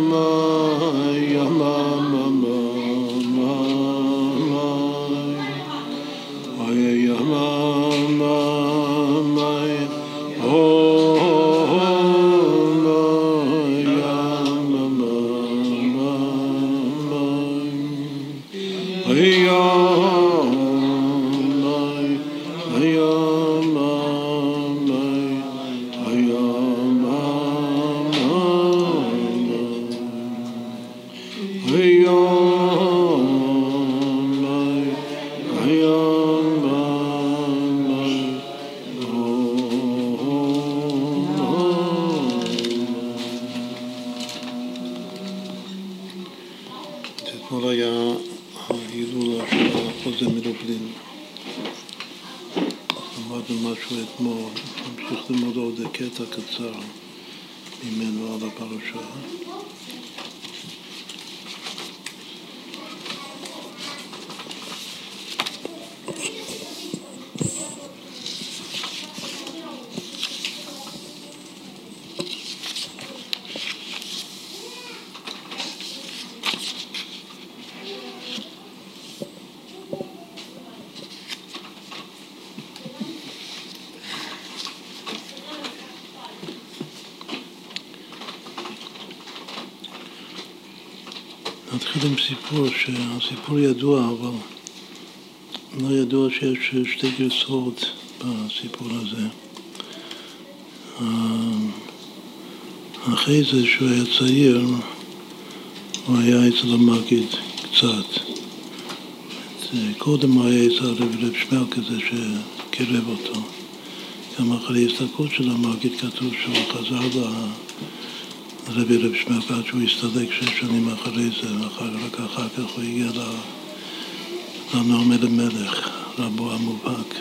Mama. עם סיפור, שהסיפור ידוע, אבל לא ידוע שיש שתי גרסאות בסיפור הזה. אחרי זה, שהוא היה צעיר, הוא היה אצל המגיד קצת. קודם הוא היה אצל רב שמל כזה שקירב אותו. גם אחרי ההסתכלות של המגיד כתוב שהוא חזר ל... רבי רב שמעון עד שהוא הסתלק שש שנים אחרי זה, אחר, רק אחר כך הוא הגיע לנעמד המלך, רבו המובהק.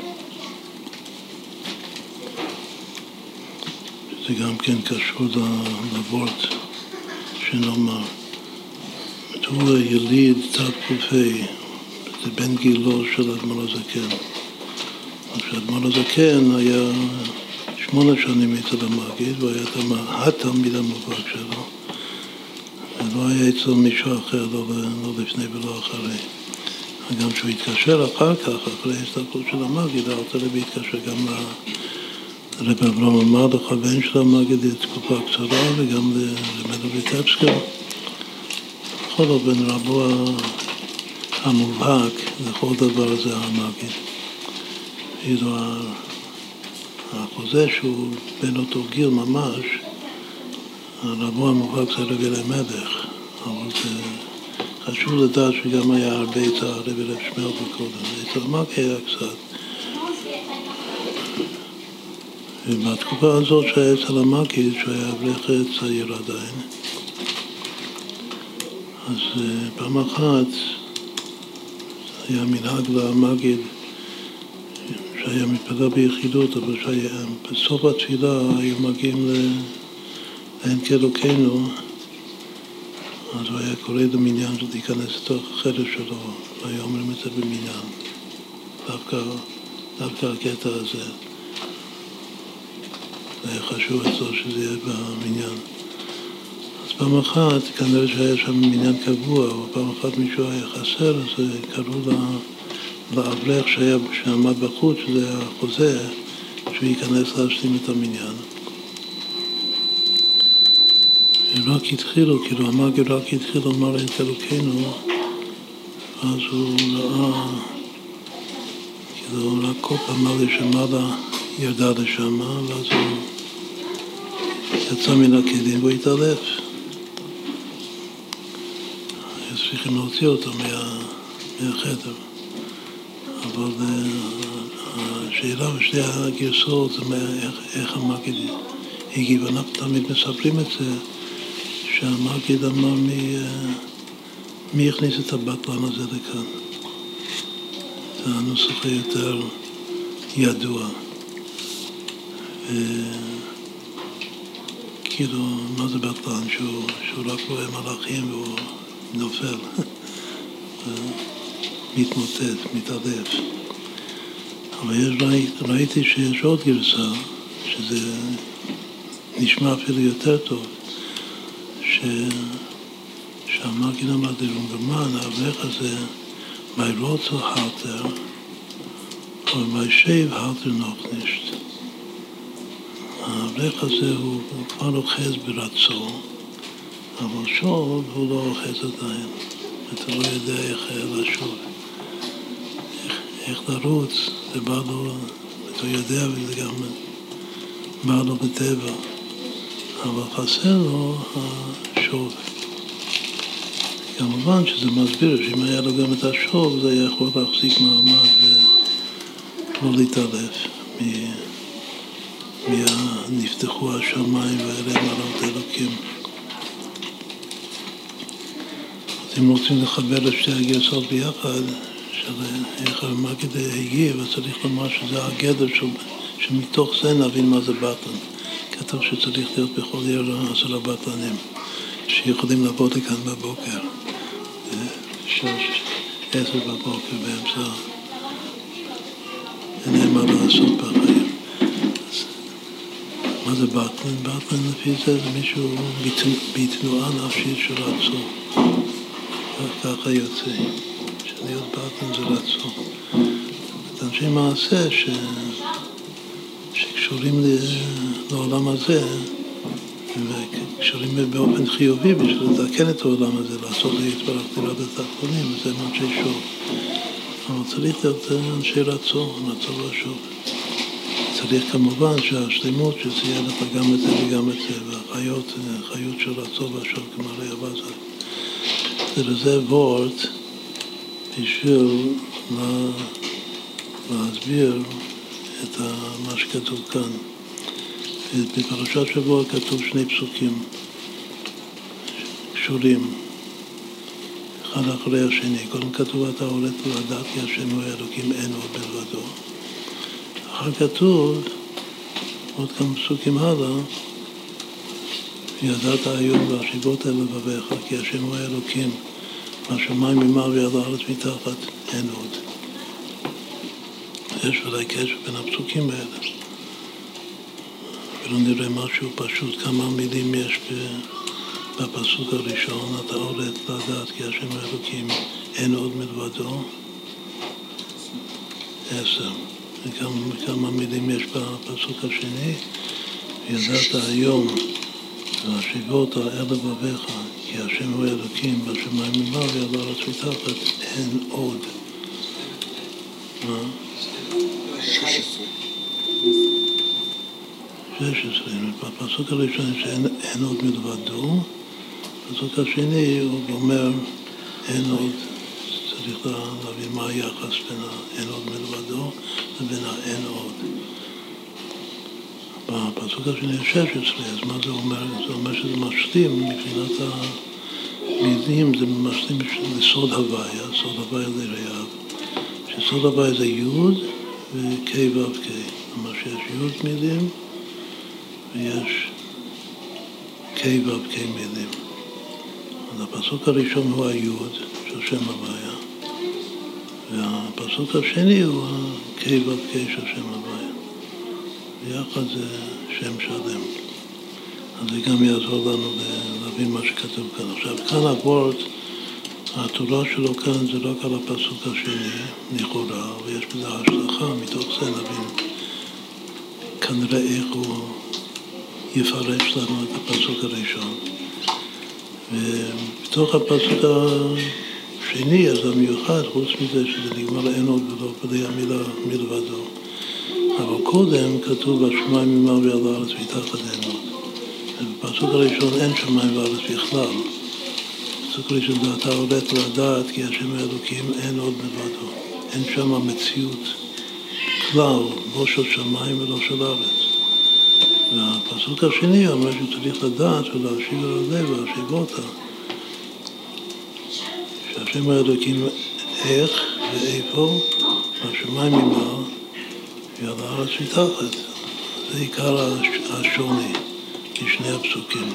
זה גם כן קשור לוורט שנאמר. הוא יליד תק"ה, זה בן גילו של אדמו"ר הזקן. עכשיו אדמו"ר הזקן היה שמונה שנים אצל המגיד, והוא היה התלמיד המובהק שלו. ולא היה אצל מישהו אחר, לא, לא לפני ולא אחרי. וגם כשהוא התקשר אחר כך, אחרי ההסתכלות של המגיד, הרצה לוי התקשר גם לרב אברהם מרדך, הבן של המגיד, לתקופה קצרה, וגם למדו ויטבסקר. בכל אופן, רבו המובהק לכל דבר זה המגיד. החוזה שהוא בן אותו גיל ממש, רבו המובהק זה רבי למלך, אבל זה חשוב לדעת שגם היה הרבה אצל הרבי רב שמואל קודם, אצל מק היה קצת. ובתקופה הזאת שהיה אצל המקיד, שהוא היה אברך צעיר עדיין, אז אה, פעם אחת היה מנהג למגיד שהיה מתפלל ביחידות, אבל שהיה, בסוף התפילה היו מגיעים לעין כאלוקינו, אז הוא היה קורא למניין להיכנס לתוך החדר שלו, והיו אומרים את זה במניין. דווקא, דווקא הקטע הזה. זה היה חשוב אצלו שזה יהיה במניין. אז פעם אחת, כנראה שהיה שם מניין קבוע, אבל פעם אחת מישהו היה חסר, אז קראו לה... שהיה, שעמד בחוץ, שזה החוזה, שהוא ייכנס להשלים את המניין. רק התחילו, כאילו המאגר רק התחיל לומר את אלוקינו, אז הוא ראה, כאילו רק כל פעם עלה שמעלה ירדה לשם, ואז הוא יצא מן הכלים והוא התעלף. היו צריכים להוציא אותו מה, מהחדר. אבל אה, השאלה בשתי הגרסאות איך המגיד הגיב. אנחנו תמיד מספרים את זה, שהמגיד אמר מי, אה, מי הכניס את הבטלן הזה לכאן. זה הנוסח היותר ידוע. ו... כאילו, מה זה בטלן? שהוא, שהוא רק רואה מלאכים והוא נופל. מתמוטט, מתעלף. אבל יש, ראיתי שיש עוד גרסה, שזה נשמע אפילו יותר טוב, ש... שהמגין אמר דרונגמן, האברך הזה, מי רוצו הרטר, אבל מי שב הרטר נוכנישט. האברך הזה הוא, הוא כבר אוחז ברצו, אבל שוב הוא לא אוחז עדיין. אתה לא יודע איך לשוב, איך, לרוץ, זה בא לו, אתה יודע וזה גם בא לו בטבע, אבל חסר לו השוב. כמובן שזה מסביר שאם היה לו גם את השוב זה היה יכול להחזיק מעמד ולא להתעלף מ"נפתחו השמיים ואלה מראות אלוקים". אז אם רוצים לחבר את שתי הגרסאות ביחד, של איך המגיד הגיב, אז צריך לומר שזה הגדר של, שמתוך זה נבין מה זה בטן. כתוב שצריך להיות בכל עיר עשרה בטנים, שיכולים לבוא לכאן בבוקר. שש, עשר בבוקר באמצע, אין להם מה לעשות בחיים. מה זה בטלן? בטלן לפי זה זה מישהו בתנועה נפשית של רצון. ככה יוצא, שלהיות בטלן זה רצון. אנשי מעשה ש... שקשורים לעולם הזה, וקשורים באופן חיובי בשביל לתקן את העולם הזה, לעשות להתברך דירה בתחתונים, וזה אנשי שוב. אבל צריך להיות אנשי רצון, רצון לשוב. צריך כמובן שהשלמות שציין לך גם את זה וגם את זה, והחיות, חיות של רצון ושוב כמו הרי אבזה. זה לזה וורט בשביל להסביר את מה שכתוב כאן. בפרשת שבוע כתוב שני פסוקים קשורים, אחד אחרי השני. קודם כתוב אתה הולך לדעת כי השם הוא אלוקים אין עוד בלבדו. אחר כתוב, עוד כמה פסוקים הלאה, ידעת היום והשיבות אל לבביך, כי השם הוא אלוקים, מהשמיים ממעל ויד הארץ מתחת, אין עוד. יש ודאי קשר בין הפסוקים האלה. ולא נראה משהו פשוט, כמה מילים יש בפסוק הראשון, אתה הולך לדעת כי השם האלוקים אין עוד מלבדו. עשר. וכמה כמה מילים יש בפסוק השני, ידעת היום והשיבות אל לבביך, כי השם הוא אלוקים בשמיים ממעל ויד הארץ מתחת, אין עוד. מה? 16, בפסוק הראשון שאין עוד מלבדו, בפסוק השני הוא אומר אין עוד, צריך להבין מה היחס בין האין עוד מלבדו לבין האין עוד. בפסוק השני 16, אז מה זה אומר? זה אומר שזה משלים מבחינת המילים, זה משלים לסוד הוויה, סוד הוויה לרעיו, שסוד הוויה זה י' וק' ו' ק', כלומר שיש י' מילים ויש ק' ו' ק' מילים. אז הפסוק הראשון הוא היוד של שם הוויה, והפסוק השני הוא ה-K ו' K של שם הוויה. ביחד זה שם שלם. אז זה גם יעזור לנו להבין מה שכתוב כאן. עכשיו, כאן הוורט, התורה שלו כאן זה רק על הפסוק השני, לכאורה, ויש בזה השלכה, מתוך זה נבין כנראה איך הוא יפרש לנו את הפסוק הראשון. ובתוך הפסוק השני, אז המיוחד, חוץ מזה שזה נגמר אין עוד ולא בלי המילה מלבדו. אבל קודם כתוב בשמיים ממעל ועל הארץ מתחת אין עוד. ובפסוק הראשון אין שמיים וארץ בכלל. בפסוק הראשון אתה הולך לדעת כי השם האלוקים אין עוד מלבדו. אין שם מציאות כלל, לא של שמיים ולא של ארץ. והפסוק השני אומר שצריך לדעת ולהשיב על הלב ולהשיבותה. שהשם האלוקים איך ואיפה, השמיים ממעל ועל הארץ מתחת. זה עיקר השוני משני הפסוקים.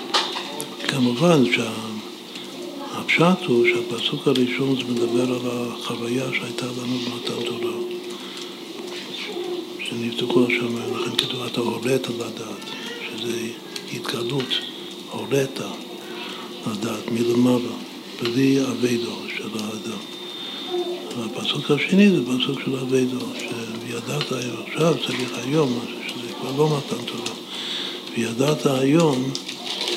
כמובן שהפשט הוא שהפסוק הראשון זה מדבר על החוויה שהייתה לנו במתן תורה. שנפתחו השמיים, לכן אתה הורית לדעת, שזה התגלות, הורית, לדעת מלמעלה, בלי אבידו של האדם. והפסוק השני זה פסוק של אבידו, וידעת היום, עכשיו צריך היום, שזה כבר לא מתן תורה, וידעת היום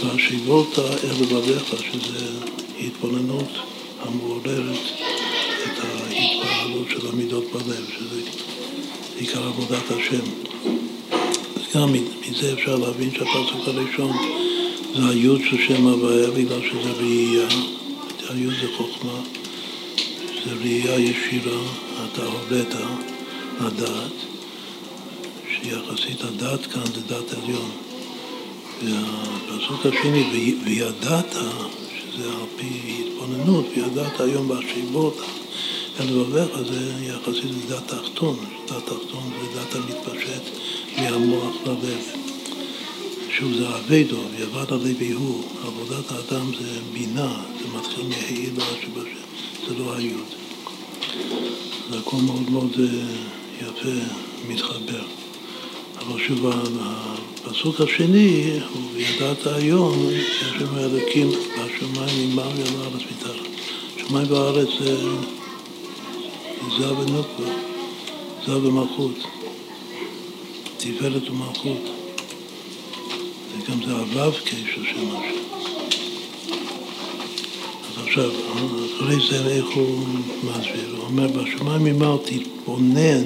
והשיבות אל לבביך, שזה התבוננות המעוררת את ההתפעלות של המידות בלב, שזה עיקר עבודת השם. אז גם מזה אפשר להבין שהפסוק הראשון זה היוד של שם הוויה, בגלל שזה ראייה, היוד זה חוכמה, זה ראייה ישירה, אתה הודית לדעת, שיחסית הדת כאן זה דת עליון. והפסוק השני, וידעת, שזה על פי התבוננות, וידעת היום בהשיבות אל לבביך, זה יחסית לדת תחתון, דת תחתון זה דת המתפשט מהמוח ללב. שוב זה אבדו, ויבד הלוי הוא, עבודת האדם זה בינה, זה מתחיל מהעילה שבשם, זה לא היוד. זה הכל מאוד מאוד יפה, מתחבר. אבל שוב, הפסוק השני, הוא וידעת היום, השם האלוקים בשמיים ממעל ולארץ מתחת. שמיים וארץ זה ונוקבה, זר ומלכות, תפארת ומלכות. זה גם זה הוו קשר של משהו. עכשיו, אחרי זה איך הוא מסביר? הוא אומר, בשמיים ממעל תתבונן,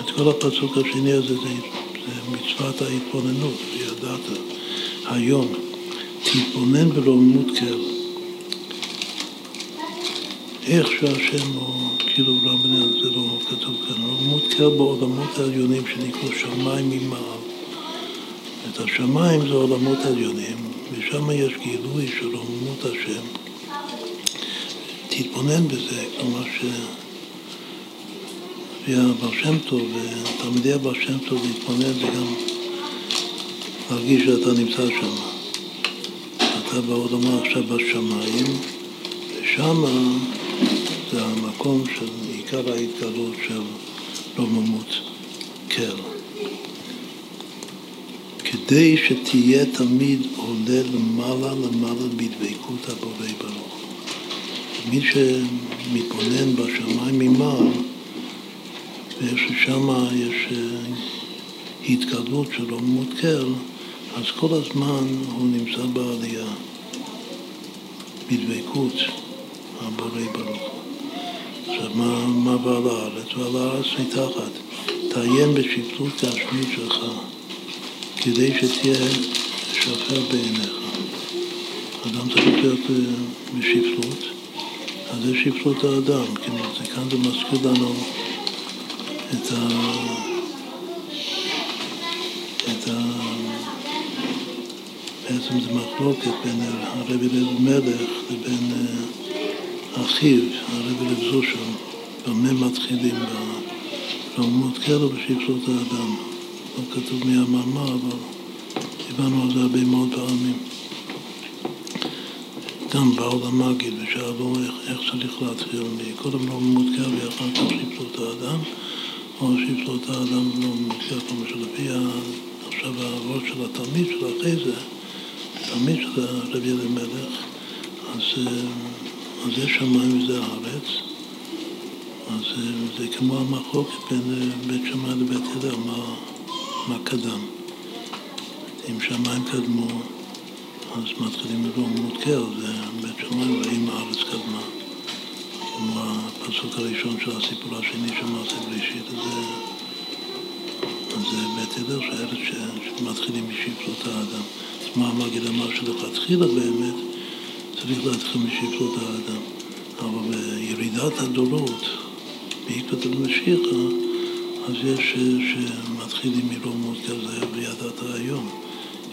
את כל הפסוק השני הזה זה מצוות ההתבוננות, וידעת היום, תתבונן ברוממות כל. איך שהשם הוא, כאילו רבנן, זה לא כתוב כאן, רוממות כל בעולמות העליונים שנקראו שמיים ממעל. את השמיים זה עולמות עליונים, ושם יש גילוי של רוממות השם. תתבונן בזה, כלומר ש... והבר שם טוב, תלמידי הבר שם טוב להתבונן זה גם להרגיש שאתה נמצא שם. אתה בעולמה עכשיו בשמיים, ושם זה המקום של עיקר ההתגלות של רוממות קל. כדי שתהיה תמיד עולה למעלה למעלה בדבקות הבורא ברוך. מי שמתבונן בשמיים ממעל וששם יש אה, התגלות של עולמות קר, אז כל הזמן הוא נמצא בעלייה, בדבקות הבורא ברוך. עכשיו, מה, מה בא לארץ? בא לארץ מתחת. תעיין בשפלות גשמית שלך, כדי שתהיה שפר בעיניך. אדם צריך להיות אה, בשפלות, אז זה שפלות האדם, כי כאן זה מזכיר לנו את ה... את ה... בעצם זה מחלוקת בין הרבי לב מלך לבין אה, אחיו, הרבי לב זושר, במה מתחילים ברמות כאלה בשפלות האדם. לא כתוב מי המאמר, אבל דיברנו על זה הרבה מאוד פעמים. גם באו למגיד ושאלו איך, איך צריך להתחיל, קודם לא מותקר ואחר כך שפלות האדם. או שפלות האדם לא מופיע כמו שלפי עכשיו הראש של התלמיד של אחרי זה, התלמיד של רבי אלימלך, אז, אז יש שמיים וזה הארץ, אז זה כמו המחלוקת בין בית שמאי לבית הלל, מה, מה קדם. אם שמיים קדמו, אז מתחילים לראות מותקר, זה בית שמאי, והאם הארץ קדמה. כמו הפסוק הראשון של הסיפור השני של מעשה בראשית, אז זה בית הלל שהארץ שמתחילים משפלות האדם. אז מה המגיד אמר שלכתחילה באמת צריך להתחיל משפלות האדם. אבל בירידת הדורות, בעקבות המשיחה, אז יש שמתחילים מרומות כזה וידעת היום.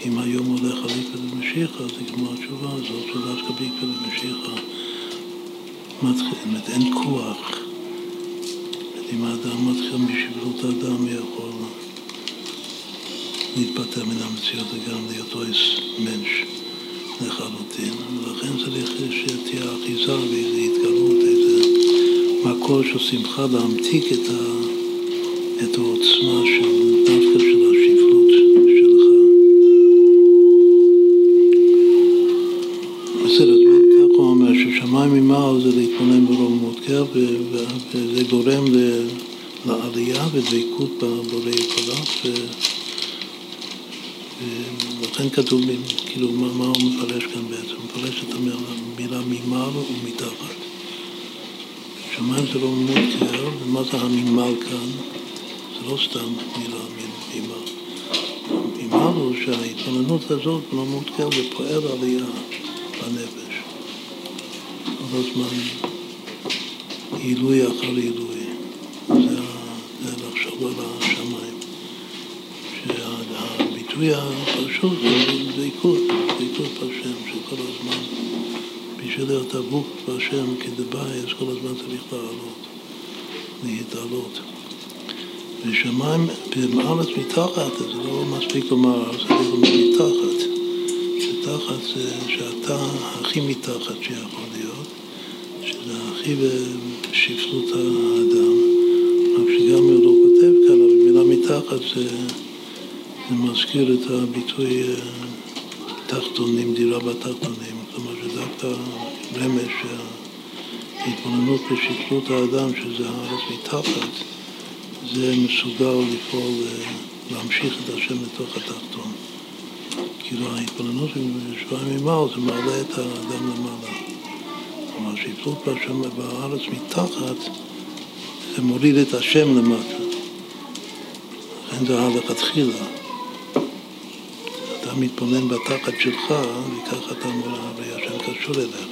אם היום הולך על עקבת המשיחה, זה כמו התשובה הזאת, שדווקא בעקבות המשיחה מתחיל, זאת אין כוח. אם האדם מתחיל משבלות האדם, הוא יכול להתפטר מן המציאות וגם להיות אויס מנש לחלוטין. ולכן צריך שתהיה אחיזה ואיזו התגלות, איזה מקור של שמחה להמתיק את, ה, ודבקות בבורא יתברך, ולכן כתוב, כאילו, מה, מה הוא מפרש כאן בעצם? הוא מפרש את המילה ממעל ומתחת. שמיים זה רוממות כן? ומה זה הממעל כאן? זה לא סתם מילה ממעל. ממעל הוא שההתבוננות הזאת, ברוממות כן, זה פועל עלייה בנפש. כל הזמן עילוי אחר עילוי. שהביטוי הפשוט זה דבקות, דבקות בהשם, שכל הזמן, בשביל להיות דבוק בהשם כדבעי, אז כל הזמן צריך לעלות, להתעלות. ושמיים בארץ מתחת, זה לא מספיק לומר, זה לא מתחת. מתחת זה שאתה הכי מתחת שיכול להיות. שזה הכי בשפלות האדם, רק שגם הוא לא כותב כאן, אבל מילה מתחת זה, זה מזכיר את הביטוי אה, תחתונים, דירה בתחתונים, כלומר שדווקא רמז שההתבוננות בשפלות האדם, שזה הארץ מתחת, זה מסוגל לפעול, אה, להמשיך את השם לתוך התחתון. כאילו ההתבוננות בשבועיים ממעל זה מעלה את האדם למעלה. כלומר שיפלות בהשם בארץ מתחת זה מוריד את השם למטה. לכן זה הלכתחילה. מתבונן בתחת שלך וככה אתה אומר, הרי השם קשור אליך.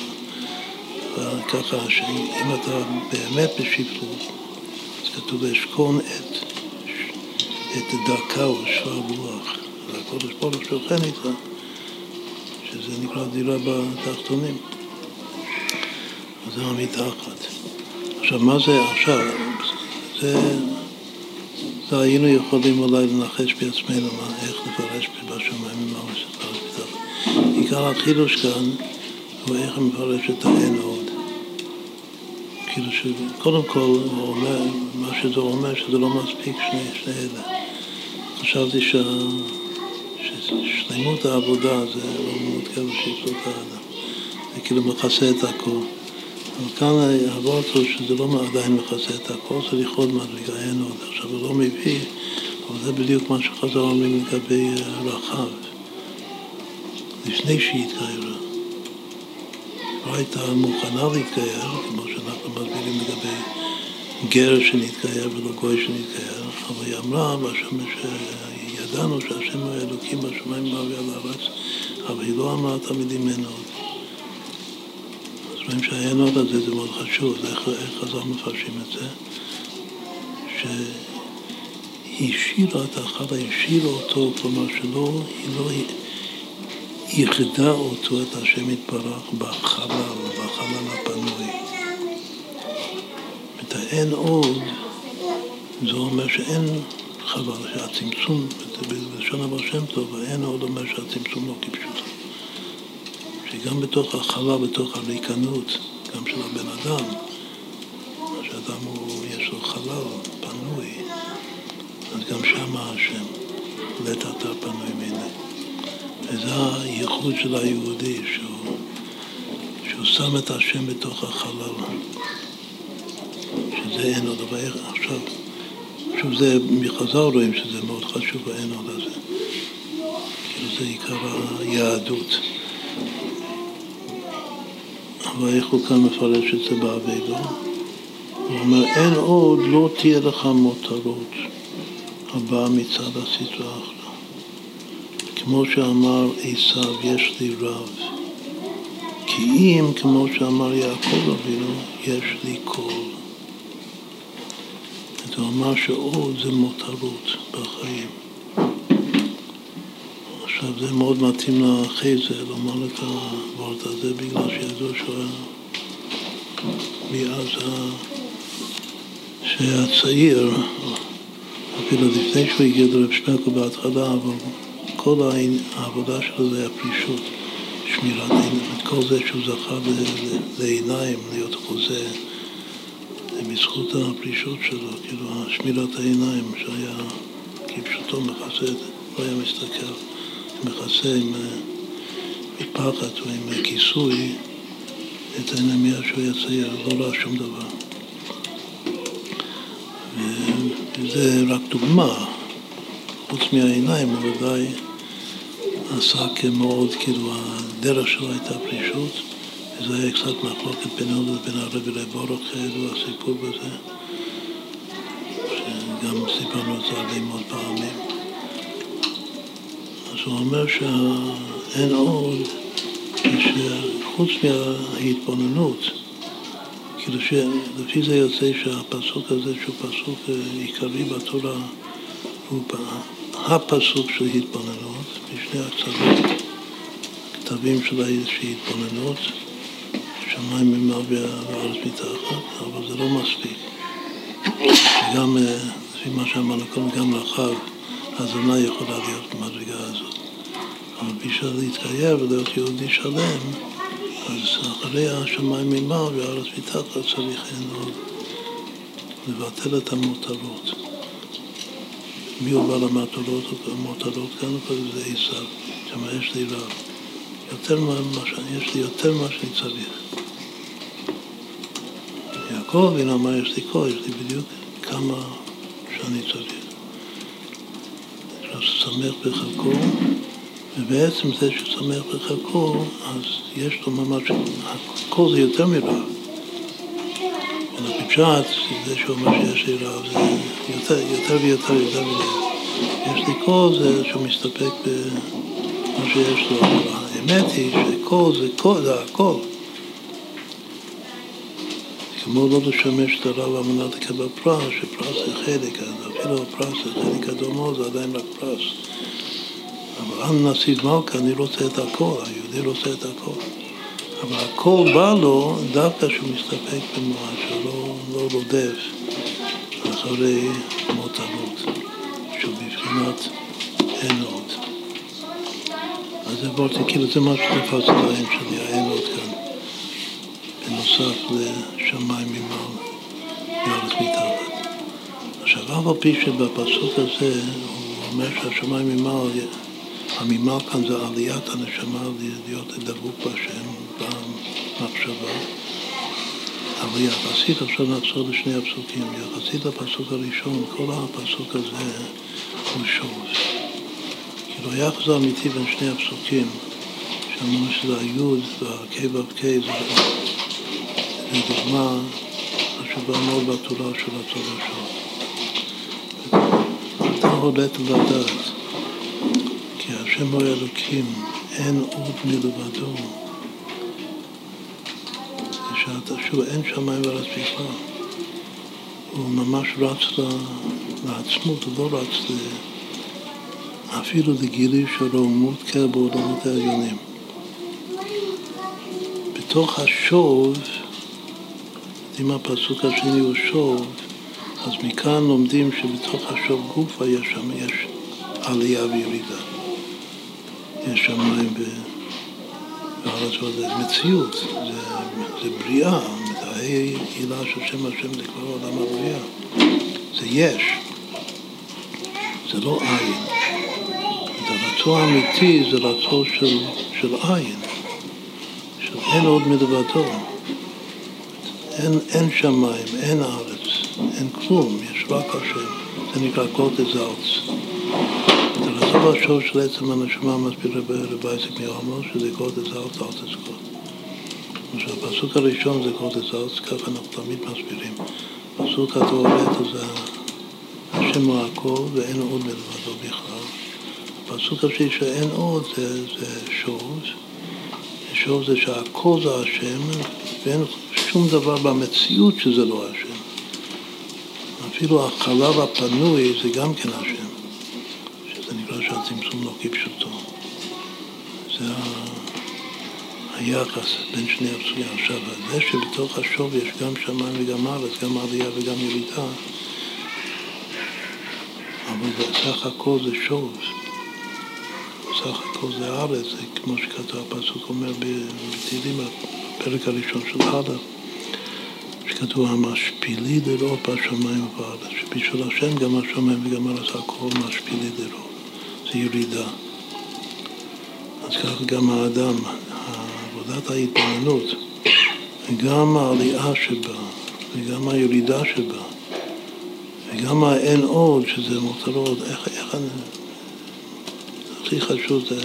וככה שאם אתה באמת בשפלות, אז כתוב אשכון את, את דרכה או שפר רוח. והקודש ברוך שוכן איתך, שזה נקרא דירה בתחתונים. זה המתחת. עכשיו, מה זה עכשיו? זה, זה היינו יכולים אולי לנחש בעצמנו מה, איך לפרש בשמיים ומה לפרש מתחת. עיקר החידוש כאן הוא איך מפרש את האין עוד. כאילו שקודם כל הוא אומר, מה שזה אומר שזה לא מספיק שני, שני אלה. חשבתי שה, ששלמות העבודה זה לא מאוד כאילו שיפלות האדם. זה כאילו מכסה את הכל. כאן הוא שזה לא עדיין מכסה את הכל, זה לכבוד מדרגה, אין עוד. עכשיו הוא לא מביא, אבל זה בדיוק מה שחזר אומרים לגבי אה, רחב. לפני שהתגיירה. לא הייתה מוכנה להתגייר, כמו שאנחנו מסבירים לגבי גר שנתגייר ולא גוי שנתגייר, אבל היא אמרה, שידענו שהשם הוא אלוקים בשמיים ועל הארץ, אבל היא לא אמרה תלמידים אין עוד. רואים שהעין עוד הזה זה מאוד חשוב, איך, חז"ל מפרשים את זה? שהיא השאירה את החלל, השאירה אותו, כלומר שלא, היא לא איחדה אותו, את השם יתברך, בחלל, בחלל הפנוי. את האין עוד, זה אומר שאין חלל, שהצמצום, בלשון אבר שם טוב, האין עוד אומר שהצמצום לא כפשוטו. שגם בתוך החלל, בתוך הריקנות, גם של הבן אדם, שאדם הוא, יש לו חלל פנוי, אז גם שם השם, לית אתה פנוי מיני. וזה הייחוד של היהודי, שהוא, שהוא שם את השם בתוך החלל, שזה אין עוד, אבל עכשיו, שוב זה, מחז"ל רואים שזה מאוד חשוב, האין עוד הזה. כאילו זה עיקר היהדות. אבל איך הוא כאן מפרש את זה באבידו? הוא אומר, אין עוד, לא תהיה לך מותרות הבאה מצד הסטרה האחרונה. כמו שאמר עשיו, יש לי רב. כי אם, כמו שאמר יעקב אבינו, יש לי קול. זה אומר שעוד זה מותרות בחיים. עכשיו זה מאוד מתאים לאחרי זה, לומר את הוורט הזה, בגלל שידוע שהוא מאז שהיה צעיר, אפילו לפני שהוא הגיע לרב שמקו בהתחלה, אבל כל העבודה שלו זה היה פרישות, שמירת עיניים, את כל זה שהוא זכה לעיניים, להיות חוזה, בזכות הפרישות שלו, כאילו שמירת העיניים שהיה כפשוטו מכסה, לא היה מסתכל. מכסה עם מפחד או עם כיסוי, את מיד שהוא יצייר, לא ראה שום דבר. וזה רק דוגמה, חוץ מהעיניים הוא ודאי עשה מאוד, כאילו הדרך שלו הייתה פרישות, וזה היה קצת מחלוקת בינו לבין הרבי לבורוך, ידוע הסיפור בזה, שגם סיפרנו את זה הרבה מאוד פעמים. הוא אומר שאין עוד, שחוץ מההתבוננות, כאילו שלפי זה יוצא שהפסוק הזה, שהוא פסוק אה, עיקרי בתורה, הוא הפסוק של התבוננות, בשני הקצוות, כתבים של התבוננות, שמיים ממעל והארץ מתחת, אבל זה לא מספיק. שגם, אה, לפי מה שאמרנו קודם, גם לאחר הזונה יכולה להיות במדרגה הזאת. אבל בשביל להתקיים ולהיות יהודי שלם, אז אחרי השמיים ממעל והארץ מתחת צריך עוד לבטל את המותרות. מי הוא בעל המותרות? המותרות כאן זה עשיו, שם יש לי רב. יותר מה, יש לי יותר ממה שאני צריך. יעקב אבינו אמר יש לי כל, יש לי בדיוק כמה שאני צריך. שמח בחלקו, ובעצם זה ששמח בחלקו, אז יש לו ממש, הכל זה יותר מרב. בפשט, זה שהוא אומר שיש לי רב, זה יותר, יותר ויותר, יותר ויותר. יש לי כל זה שהוא מסתפק במה שיש לו, אבל האמת היא שכל זה, כל זה הכל. כמו לא לשמש את הרב על מנת לקבל פרס, שפרס זה חלק, אפילו הפרס זה חלק גדול מאוד, זה עדיין רק פרס. אל נשיג מלכה, אני רוצה את הכל, היהודי רוצה את הכל. אבל הכל בא לו דווקא שהוא מסתפק במועד, שהוא לא, רודף אחרי מותרות, שהוא בבחינת אין עוד. אז זה בורתי, כאילו זה מה שתפס את העין שלי, האין עוד כאן, בנוסף לשמיים ממעל, מארץ מתחת. עכשיו, אף על פי שבפסוק הזה הוא אומר שהשמיים ממעל הממעל כאן זה עליית הנשמה להיות דבוק בהשם במחשבה. אבל יחסית, עכשיו נחזור לשני הפסוקים, יחסית לפסוק הראשון, כל הפסוק הזה הוא שוב. כאילו היחס האמיתי בין שני הפסוקים, שאמרנו שזה היוד והקי והקי, זה דוגמה חשובה מאוד בתורה של התורה שלו. אתה הולט לדעת כי הוא אלוקים, אין עוד מלבדו. שאתה שוב, אין שמיים וארץ בכלל. הוא ממש רץ לעצמות, הוא לא רץ. אפילו לגילי של רוממות בעולמות העליונים. בתוך השוב, אם הפסוק השני הוא שוב, אז מכאן לומדים שבתוך השוב גופה יש שם, יש עלייה וירידה. יש שמיים והארץ, זה מציאות, זה, זה בריאה, הילה של שם השם זה כבר עולם הבריאה, זה יש, זה לא עין. זה רצון אמיתי, זה רצון של, של עין, של אין עוד מלבדו. אין, אין שמיים, אין ארץ, אין כלום, יש רק השם, זה נקרא קוטזלץ. השור של עצם הנשמה מסביר רבי עסק מעלמו, שזה קודש ארץ אל תזכות. הפסוק הראשון זה קודש ארץ, ככה אנחנו תמיד מסבירים. פסוק התאורטה זה השם הוא הכל ואין עוד מלבדו בכלל. הפסוק השני שאין עוד זה, זה שוב. שוב זה שהכל זה השם ואין שום דבר במציאות שזה לא השם. אפילו החלב הפנוי זה גם כן השם. שהצמצום לא כפשוטו. זה היחס בין שני הפסוקים. עכשיו, זה שבתוך השוב יש גם שמיים וגם ארץ, גם עלייה וגם ירידה, אבל בסך הכל זה שוב. בסך הכל זה ארץ, זה כמו שכתוב, הפסוק אומר בתהילים, הפרק הראשון של הלאה, שכתוב המשפילי לראות בשמיים ובארץ, שבשביל השם גם השמיים וגם הארץ הכל משפילי לראות. ירידה. אז ככה גם האדם, עבודת ההתבוננות, וגם העלייה שבה, וגם הירידה שבה, וגם האין עוד, שזה מותרות, איך, איך אני... הכי חשוב זה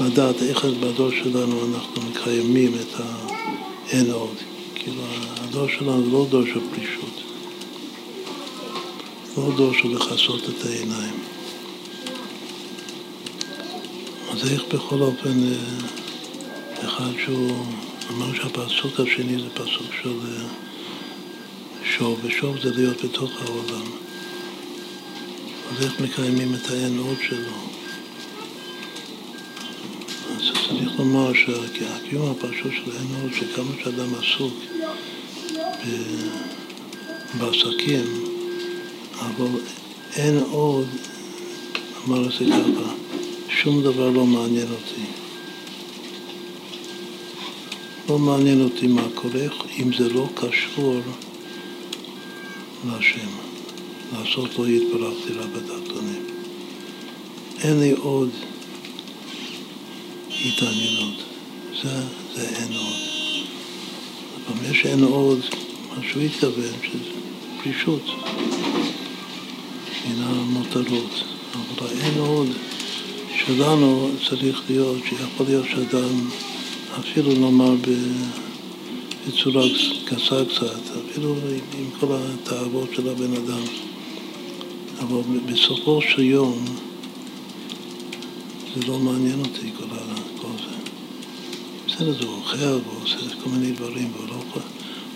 לדעת איך בדור שלנו אנחנו מקיימים את האין עוד. כאילו, הדור שלנו זה לא דור של פרישות, לא דור של לכסות את העיניים. אז איך בכל אופן, אה, אחד שהוא, אמרנו שהפסוק השני זה פסוק של אה, שוב, ושוב זה להיות בתוך העולם. אז איך מקיימים את עוד שלו? אז צריך לומר שהקיום הפשוט של עוד, שכמה שאדם עסוק בעסקים, אבל אין עוד, אמר את זה ככה, שום דבר לא מעניין אותי. לא מעניין אותי מה קורה, אם זה לא קשור להשם, לעשות לא יתברכתי לה בתחתונים. אין לי עוד התעניינות, זה, זה אין עוד. אבל יש אין עוד, מה שהוא התכוון, שזה פרישות מן המותרות. אבל אין עוד שלנו צריך להיות, שיכול להיות שאדם, אפילו נאמר בצורה גסה קצת, אפילו עם כל התאוות של הבן אדם, אבל בסופו של יום זה לא מעניין אותי כל, ה, כל זה. בסדר, זה אוכל ועושה כל מיני דברים, והוא לא,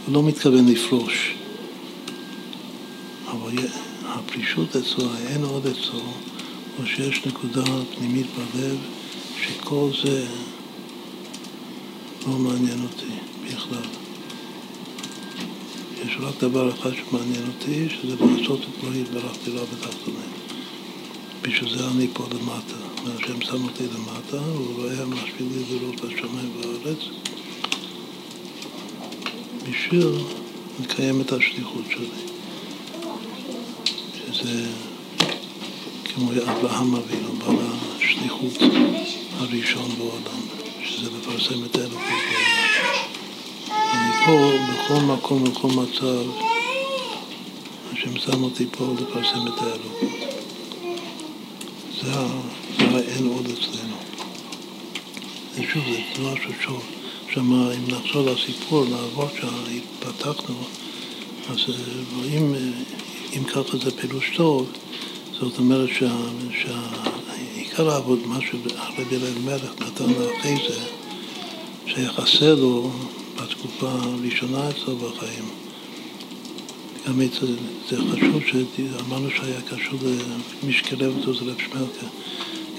הוא לא מתכוון לפרוש. אבל הפרישות אצלו, אין עוד אצלו, או שיש נקודה פנימית בלב שכל זה לא מעניין אותי בכלל. יש רק דבר אחד שמעניין אותי, שזה לעשות את לא התברכתי לה בתחתונים. בשביל זה אני פה למטה. השם שם אותי למטה, הוא רואה משפיל לי לראות בשמיים בארץ, בשביל לקיים את השליחות שלי. שזה כמו אברהם אבינו, בעל השליחות הראשון בעולם, שזה לפרסם את האלוקות בעולם. אני פה, בכל מקום, בכל מצב, השם שם אותי פה לפרסם את האלוקות. זה, זה האין עוד אצלנו. ושוב, זה משהו שוב. שמה, אם נחזור לסיפור, לעבור שהתפתחנו, אז רואים, אם ככה זה פירוש טוב, זאת אומרת שעיקר העבוד, מה שהרבי אלימלך נתן אחרי זה, שהיה חסר לו בתקופה הראשונה אצלו בחיים. גם זה, זה חשוב שאמרנו שהיה קשור למי שקירב אותו זה רב שמלכה.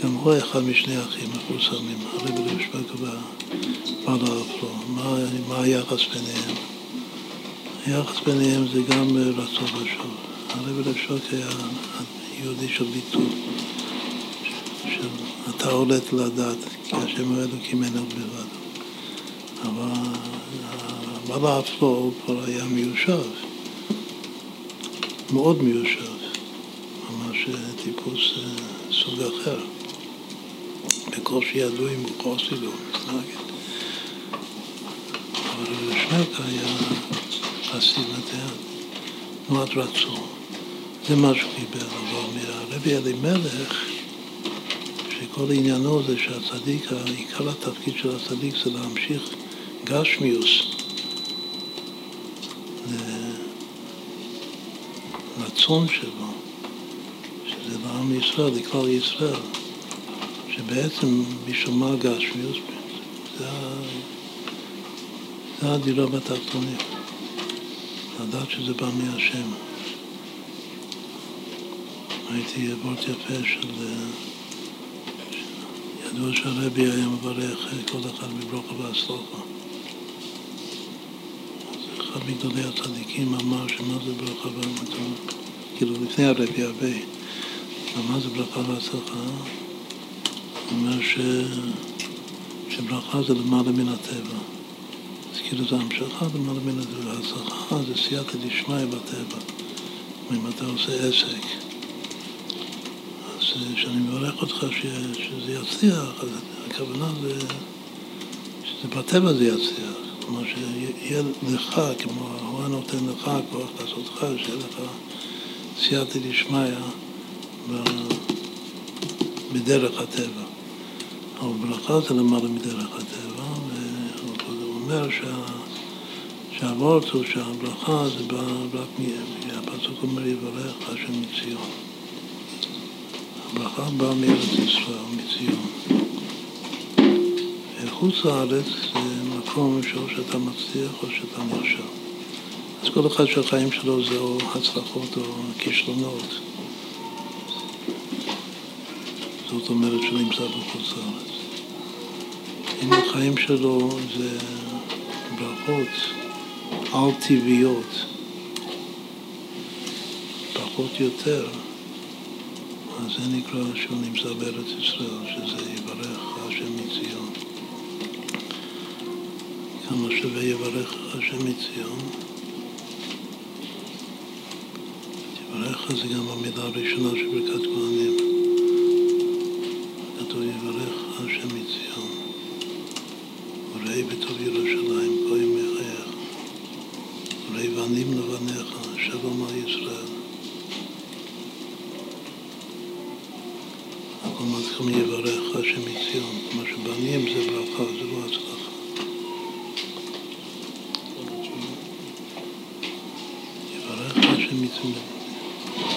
גם הוא היה אחד משני אחים מפורסמים, הרב רב שמלכה ובעל האפרו. מה, מה היחס ביניהם? היחס ביניהם זה גם רצון ושוב. הרב רב שמלכה היה יהודי של ביטול, של אתה עולת לדעת, כי השם הוא אלוקים אין בלבד. אבל בעל האפרו כבר היה מיושב. מאוד מיושב, ממש טיפוס סוג אחר. בקושי ידעו אם הוא חוסי לו, מתנגד. אבל שמלכה היה חסיד נתן, תנועת רצון. זה מה שהוא קיבל, אבל מהרבי אלימלך, שכל עניינו זה שהצדיק, עיקר התפקיד של הצדיק זה להמשיך גשמיוס. הרצון שלו, שזה לעם ישראל, לכלל ישראל, שבעצם בשביל מה גשמיוס, זה הדירה בתחתונים, לדעת שזה בא מהשם. הייתי וורט יפה של... ידוע שהרבי היה מברך כל אחד בברוכו והצלחה. אחד מגדולי הצדיקים אמר שמה זה ברכה והצלחה. כאילו לפני הרבי הרבה, מה זה ברכה והצלחה? הוא אומר ש... שברכה זה למעלה מן הטבע. אז כאילו זה המשכה למעלה מן הטבע. הצלחה זה סייעתא דשמיא בטבע. אם אתה עושה עסק, אז כשאני מברך אותך ש... שזה יצליח, אז הכוונה זה שזה בטבע זה יצליח. כמו שיהיה לך, כמו הוא הנותן לך כוח לעשות לך, שיהיה לך סייעתא דשמיא בדרך הטבע. אבל ברכה זה למעלה מדרך הטבע, והוא אומר שה... שהוורט הוא שהברכה זה בא רק מהפסוק אומר יברך השם מציון. הברכה באה מארץ ישראל, מציון. חוץ לארץ זה מקום שאו שאתה מצליח או שאתה נכשל. אז כל אחד שהחיים שלו זה או הצלחות או כישלונות. זאת אומרת שהוא נמצא בחוץ לארץ. אם החיים שלו זה ברכות על-טבעיות, פחות יותר, זה נקרא שהוא נמצא בארץ ישראל, שזה יברך השם מציון. כמה שווה יברך השם מציון. יברך זה גם המילה הראשונה של ברכת כהנים. כתוב יברך השם מציון. וראה בטוב ירושלים, כה ימי חייך. וראה בנים לבניך, שלום על ישראל. הכל מתחיל מיברך השם מציון. מה שבנים זה ברכה, זה לא הצלחה.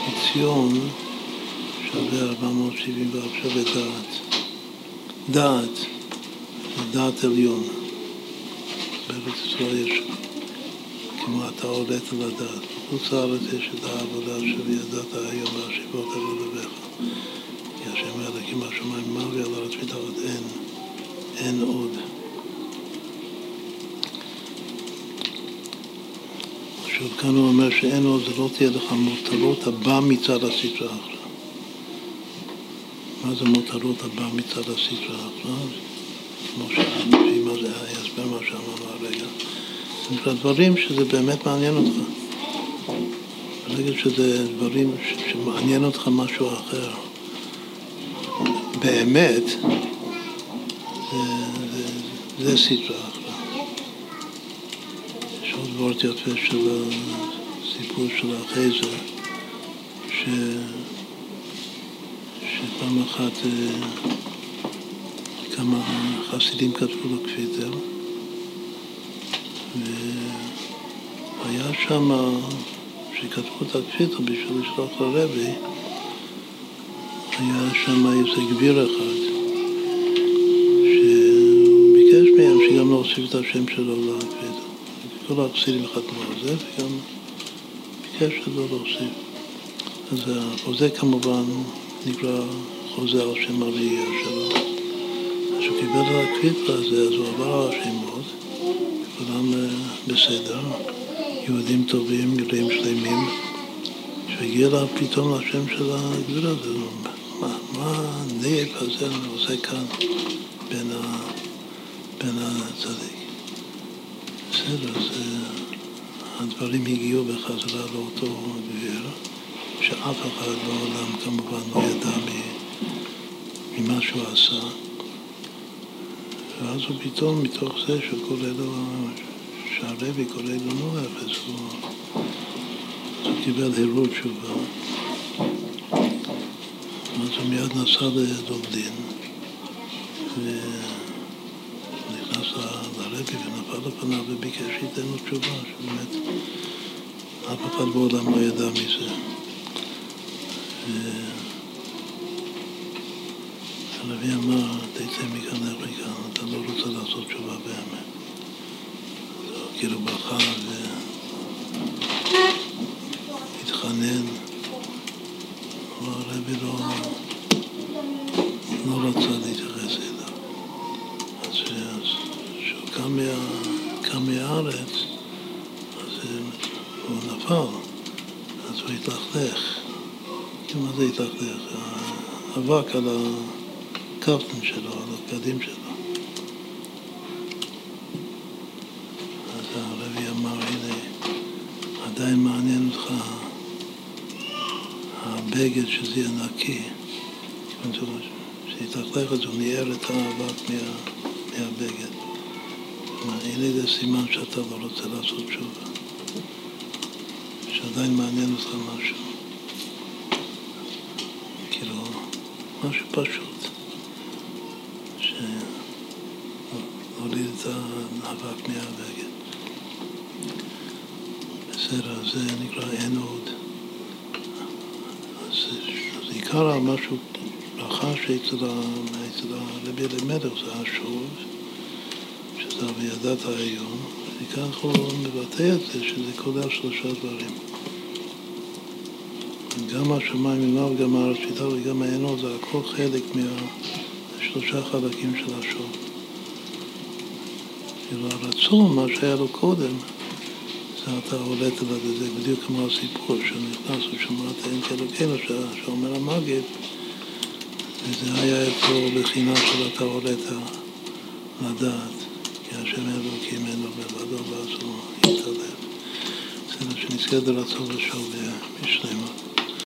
מציון שווה 470 ואף שווה דעת. דעת, דעת עליון. בארץ ישראל יש, כמו אתה עולת על הדעת. בחוץ לארץ יש את העבודה של ידעת היום והשיבות על לבביך. כי השם אלוקים השמיים מעל ועל הארץ מתחת אין, אין עוד. עכשיו כאן הוא אומר שאין עוד, זה לא תהיה לך מותרות הבא מצד הסטרה אחרא. מה זה מותרות הבא מצד הסטרה אחרא? כמו שלפי מה זה ההסבר מה שאמרנו הרגע. זה נקרא דברים שזה באמת מעניין אותך. ברגע שזה דברים שמעניין אותך משהו אחר, באמת, זה, זה, זה סטרה אחרא. וורט יפה של הסיפור של החייזר, ש... שפעם אחת כמה חסידים כתבו לו קפיטר, והיה שם, כשכתבו את הקפיטר בשביל לשלוח לרבי, היה שם איזה גביר אחד, שהוא ביקש מהם שגם להוסיף את השם שלו לקפיטר. כל החסידים חתמו על זה, וגם ביקש שלא להוסיף. אז החוזה כמובן נקרא חוזה על שם הראייה שלו. כשהוא קיבל את הקריטה הזה, אז הוא עבר על השמות, כולם בסדר, יהודים טובים, יהודים שלמים, כשהגיע לה פתאום לשם של הגביר הזה, מה, מה הנאב הזה עושה כאן בין, ה, בין הצדיק? בסדר, אז הדברים הגיעו בחזרה לאותו גביר, שאף אחד בעולם כמובן לא ידע ממה שהוא עשה. ואז הוא פתאום, מתוך זה שקורא לו, שהרבי קורא לו נואף, אז הוא, הוא קיבל הירות תשובה. אז הוא מיד נסע לדובלין, ונכנס לרבי ונפל לפניו וביקש שייתן לו תשובה, שבאמת אף אחד בעולם לא ידע מזה. הנביא אמר, תצא מכאן איך מכאן, אתה לא רוצה לעשות תשובה באמת. כאילו בכה והתחנן, אבל הרבי לא, לא מה זה התלכלך? האבק על הקפטן שלו, על הבגדים שלו. אז הרבי אמר, הנה, עדיין מעניין אותך הבגד שזה יהיה נקי. כשהתלכלך אז הוא ניער את האבק מה, מהבגד. הנה זה סימן שאתה לא רוצה לעשות תשובה, שעדיין מעניין אותך משהו. כאילו, משהו פשוט, שהוליד את האבק מהבגד. בסדר, זה נקרא אין עוד. אז, אז עיקר המשהו, ברכה שאצל הרבי אלימלך זה השוב, שזה וידעת העליון, וכך הוא מבטא את זה, שזה כולל שלושה דברים. גם השמיים ממעל וגם הארץ איתה וגם העינות, זה הכל חלק מהשלושה חלקים של השוב. כאילו הרצון, מה שהיה לו קודם, זה אתה עולת עליו, זה בדיוק כמו הסיפור, שנכנס ושמעת אין כאלוקינו, שאומר המגיד, וזה היה אצלו בחינה של אתה עולת לדעת, כי השם אלוקים אין לו לבדו ואז הוא יתעלם. בסדר, שנזכה לרצון ושוב בשלמות.